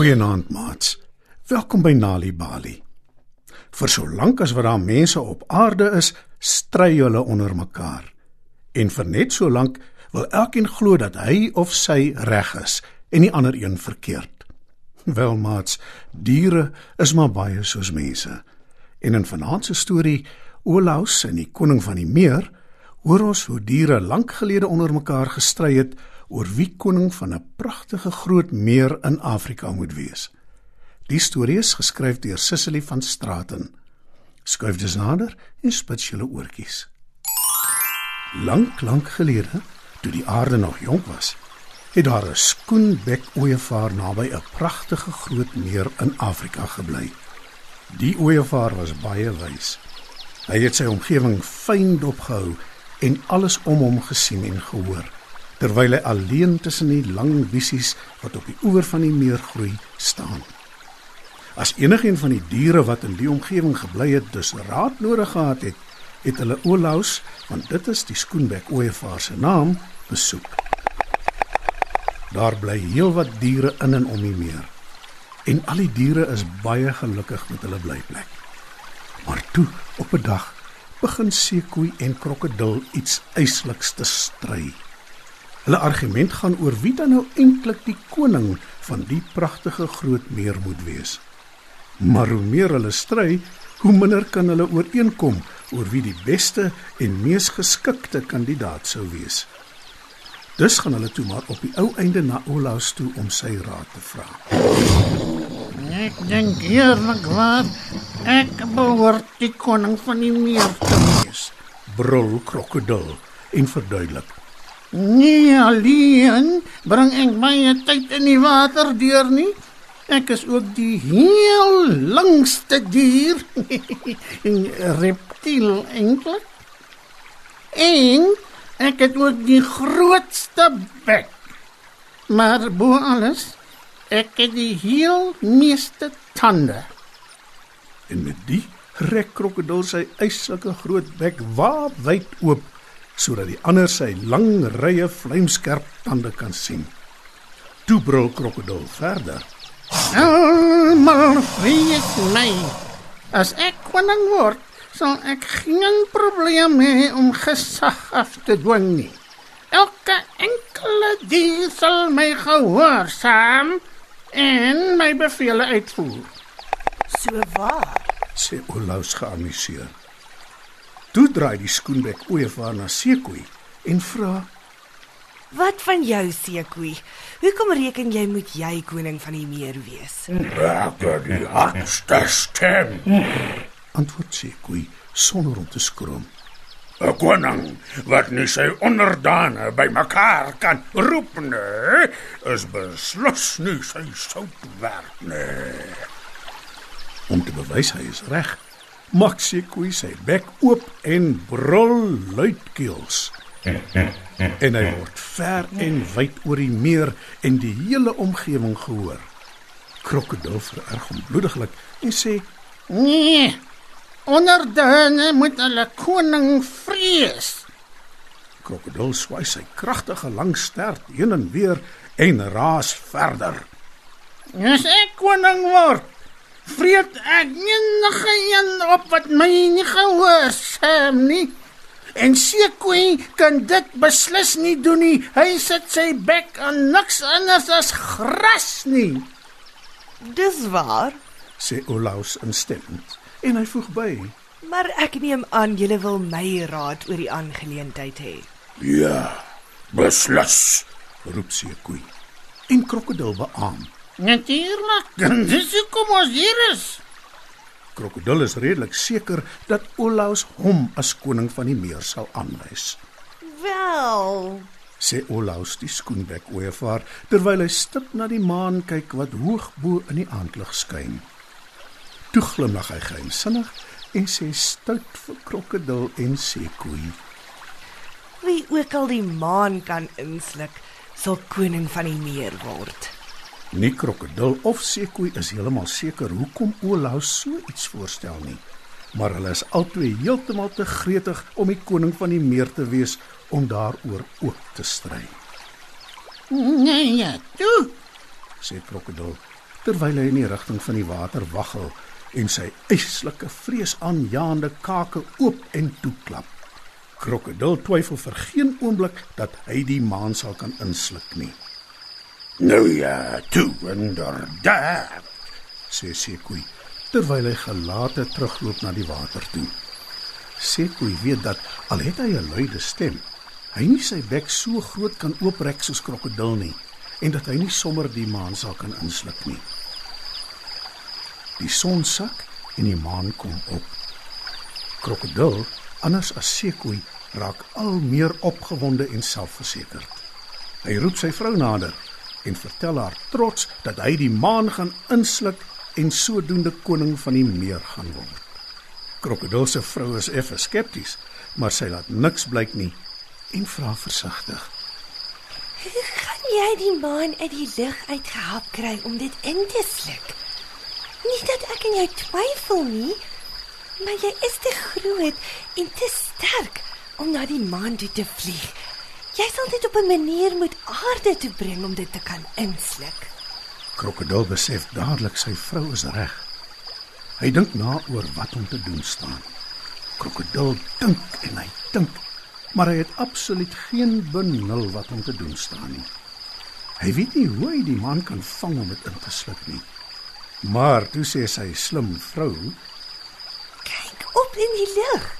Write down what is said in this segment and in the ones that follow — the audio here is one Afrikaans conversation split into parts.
Goeienaand, maats. Welkom by Nali Bali. Vir so lank as wat daar mense op aarde is, stry hulle onder mekaar. En vir net so lank wil elkeen glo dat hy of sy reg is en die ander een verkeerd. Wel, maats, diere is maar baie soos mense. En in vanaand se storie, Olaus en die koning van die meer, hoor ons hoe diere lank gelede onder mekaar gestry het oor wie koning van 'n pragtige groot meer in Afrika moet wees. Die storie is geskryf deur Sissily van Straaten. Skryf dus nader en spits julle oortjies. Lank, lank gelede, toe die aarde nog jonk was, het daar 'n skoenbek ooievaar naby 'n pragtige groot meer in Afrika gebly. Die ooievaar was baie wys. Hy het sy omgewing fyn dopgehou en alles om hom gesien en gehoor terwyl hy alleen tussen die lang wiesies wat op die oewer van die meer groei staan. As enigiemand van die diere wat in die omgewing gebly het dus raad nodig gehad het, het hulle Olaus, want dit is die skoenbek ooievaar se naam, besoek. Daar bly heelwat diere in en om die meer. En al die diere is baie gelukkig met hulle blyplek. Maar toe, op 'n dag, begin seekoei en krokodil iets eisliks te stry. Hulle argument gaan oor wie dan nou eintlik die koning van die pragtige groot meer moet wees. Maar hoe meer hulle stry, hoe minder kan hulle ooreenkom oor wie die beste en mees geskikte kandidaat sou wees. Dus gaan hulle toe maar op die ou einde na Olaus toe om sy raad te vra. Ek dink eerlik waar ek behoort die koning van die meer te wees. Brul krokodil en verduidelik. Nie alleen bring ek baie tyd in die water deur nie. Ek is ook die heel langste dier, 'n reptiel eintlik. En ek het ook die grootste bek. Maar bo alles, ek het die heel meeste tande. En met die rek krokodil sy eislike groot bek waawyd oop sodat die ander sy lang rye vlamskerp tande kan sien. Toe brul krokodil verder. Almal vrees my. As ek koning word, sal ek geen probleem hê om gesag af te dwing nie. Elke enkele dier sal my gehoorsaam en my bevele uitvoer. So waar. sê Olaus geamuseer. Toe draai die skoenbek ooievaar na Sekoe en vra: Wat van jou, Sekoe? Hoekom reken jy moet jy koning van die meer wees? Het die hardste stem. Antwoord Sekoe sonder om te skroom. 'n Koning wat nie sy onderdane bymekaar kan roep nie, is beslis nie sy sout werd nie. Om te bewys hy is reg, maak Sekoe sy bek oop en brul luidkeels. en hy word ver en wyd oor die meer en die hele omgewing gehoor. Krokodil vererg hom bloediglik en sê: Nee. Onderdane moet hulle koning vrees. Krokodil swai sy kragtige lang stert heen en weer en raas verder. As ek koning word, vreet ek enige een op wat my nie gehoorsaam nie. En Sekoe kan dit beslis nie doen nie. Hy sit sy bek aan niks anders as gras nie. Dis waar, sê Olaus instemmend en hy voeg by: maar ek neem aan julle wil my raad oor die aangeleentheid hê. Ja, beslis. roep Sekoe. En krokodil beamoen. Natuurlik, dis hoekom ons hier is. Krokodil is redelik seker dat Olaus hom as koning van die meer sal aanwys. Wel, sê Olaus die skoenbek ooievaar terwyl hy stip na die maan kyk wat hoog bo in die aandlig skyn. Toe glimlag hy geheimsinnig en sê stout vir krokodil en sekoe. wie ook al die maan kan insluk, sal koning van die meer word. Nie krokodil of sekoe is heeltemal seker hoekom Olaus so iets voorstel nie, maar hulle is albei heeltemal te gretig om die koning van die meer te wees om daaroor ook te stry. Nee, ja, toe. sê krokodil terwyl hy in die rigting van die water waggel en sy yslike vreesaanjaende kake oop en toeklap. Krokodil twyfel vir geen oomblik dat hy die maan sal kan insluk nie. Nou ja, toe inderdaad. sê Sekoe terwyl hy gelate terugloop na die water toe. Sekoe weet dat al het hy 'n luide stem, hy nie sy bek so groot kan ooprek soos krokodil nie en dat hy nie sommer die maan sal kan insluk nie. Die son sak en die maan kom op. Krokodil, anders as Sekoe, raak al meer opgewonde en selfversekerd. Hy roep sy vrou nader en vertel haar trots dat hy die maan gaan insluk en sodoende koning van die meer gaan word. Krokodil se vrou is effe skepties, maar sy laat niks blyk nie en vra versigtig: Gaan jy die maan uit die lug uitgehap kry om dit in te sluk? Nie dat ek en jy twyfel nie, maar jy is te groot en te sterk om na die maan toe te vlieg. Jy sal dit op 'n manier moet aarde toe bring om dit te kan insluk. Krokodil besef dadelik sy vrou is reg. Hy dink na oor wat om te doen staan. Krokodil dink en hy dink, maar hy het absoluut geen benul wat om te doen staan nie. Hy weet nie hoe hy die man kan vang om dit in te sluk nie. Maar toe sê sy slim vrou, Kyk op in die lug.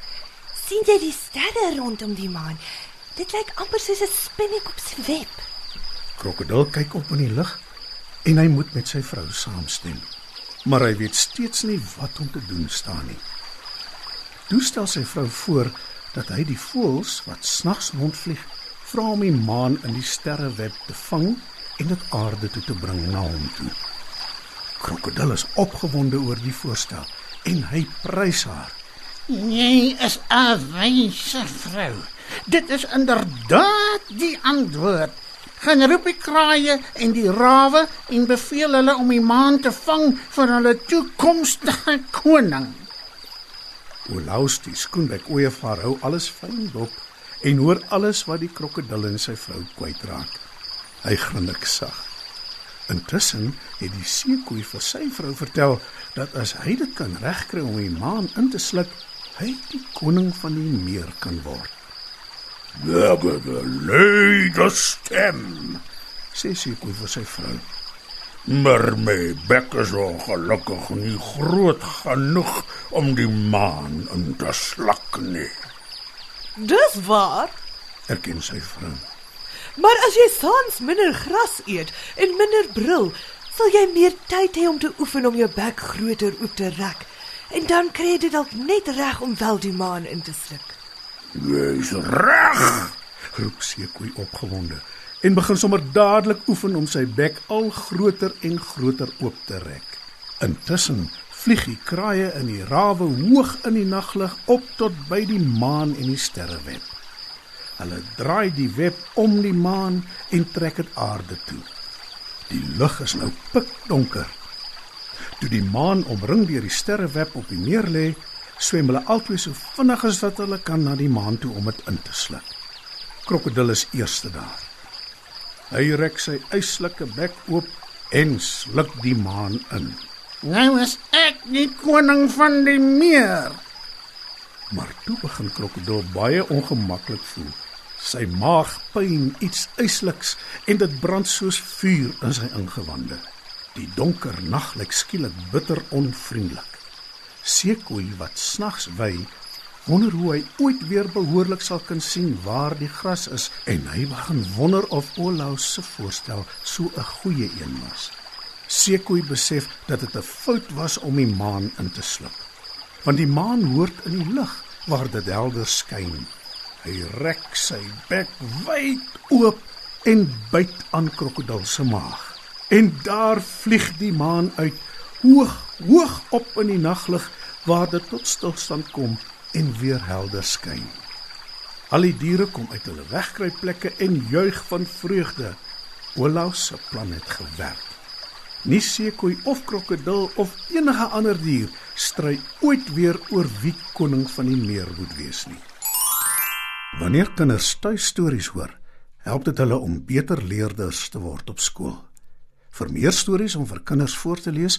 sien jy die sterre rondom die maan? Dit lyk amper soos 'n spinnekop se web. krokodil kyk op in die lug en hy moet met sy vrou saamstem. Maar hy weet steeds nie wat om te doen staan nie. Toe stel sy vrou voor dat hy die voëls wat snags rondvlieg, vra om die maan in die sterreweb te vang en dit aarde toe te bring na hom toe. Krokodil is opgewonde oor die voorstel en hy prys haar. Jy is 'n wyse vrou. Dit is inderdaad die antwoord. Gaan roep die kraaie en die rawe en beveel hulle om die maan te vang vir hulle toekomstige koning. Olaus die skoenbek ooievaar hou alles fyn dop en hoor alles wat die krokodil en sy vrou kwytraak. Hy grinnik sag. Intussen het die seekoei vir sy vrou vertel dat as hy dit kan regkry om die maan in te sluk, hy die koning van die meer kan word. Lekker leide stem. Sê seekoei vir sy vrou. Maar my bek is ongelukkig nie groot genoeg om die maan in te sluk nie. Dis waar. Erken sy vrou. Maar as jy saans minder gras eet en minder brul, sal jy meer tyd hê om te oefen om jou bek groter oop te rek. En dan kry jy dit dalk net reg om wel die maan in te sluk. Jy's reg. roep seekoei opgewonde en begin sommer dadelik oefen om sy bek al groter en groter oop te rek. Intussen vlieg die kraaie in die rawe hoog in die naglig op tot by die maan en die sterreweb. Hulle draai die web om die maan en trek dit aarde toe. Die lug is nou pikdonker. Toe die maan omring deur die sterreweb op die meer lê, swem hulle albei so vinnig as wat hulle kan na die maan toe om dit in te sluk. Krokodil is eerste daar. Hy rek sy yslike bek oop en sluk die maan in. Nou is ek die koning van die meer. Maar toe begin krokodil baie ongemaklik voel. Sy maag pyn iets ysliks en dit brand soos vuur in sy ingewande. Die donker nag lyk skielik bitter onvriendelik. Seekoei wat snags wy, wonder hoe hy ooit weer behoorlik sal kan sien waar die gras is en hy begin wonder of Olaus se voorstel so 'n goeie een was. Seekoei besef dat dit 'n fout was om die maan in te sluk. Want die maan hoort in die lig waar dit helder skyn. Hy rek sy bek wyd oop en byt aan krokodil se maag. En daar vlieg die maan uit, hoog, hoog op in die naglig waar dit tot stilstand kom en weer helder skyn. Al die diere kom uit hulle wegkruipplekke en juig van vreugde. Olaus se plan het gewerk. Nie seekoei of krokodil of enige ander dier stry ooit weer oor wie koning van die meer moet wees nie. Wanneer kinders tuistories hoor, help dit hulle om beter leerders te word op skool. Vir meer stories om vir kinders voor te lees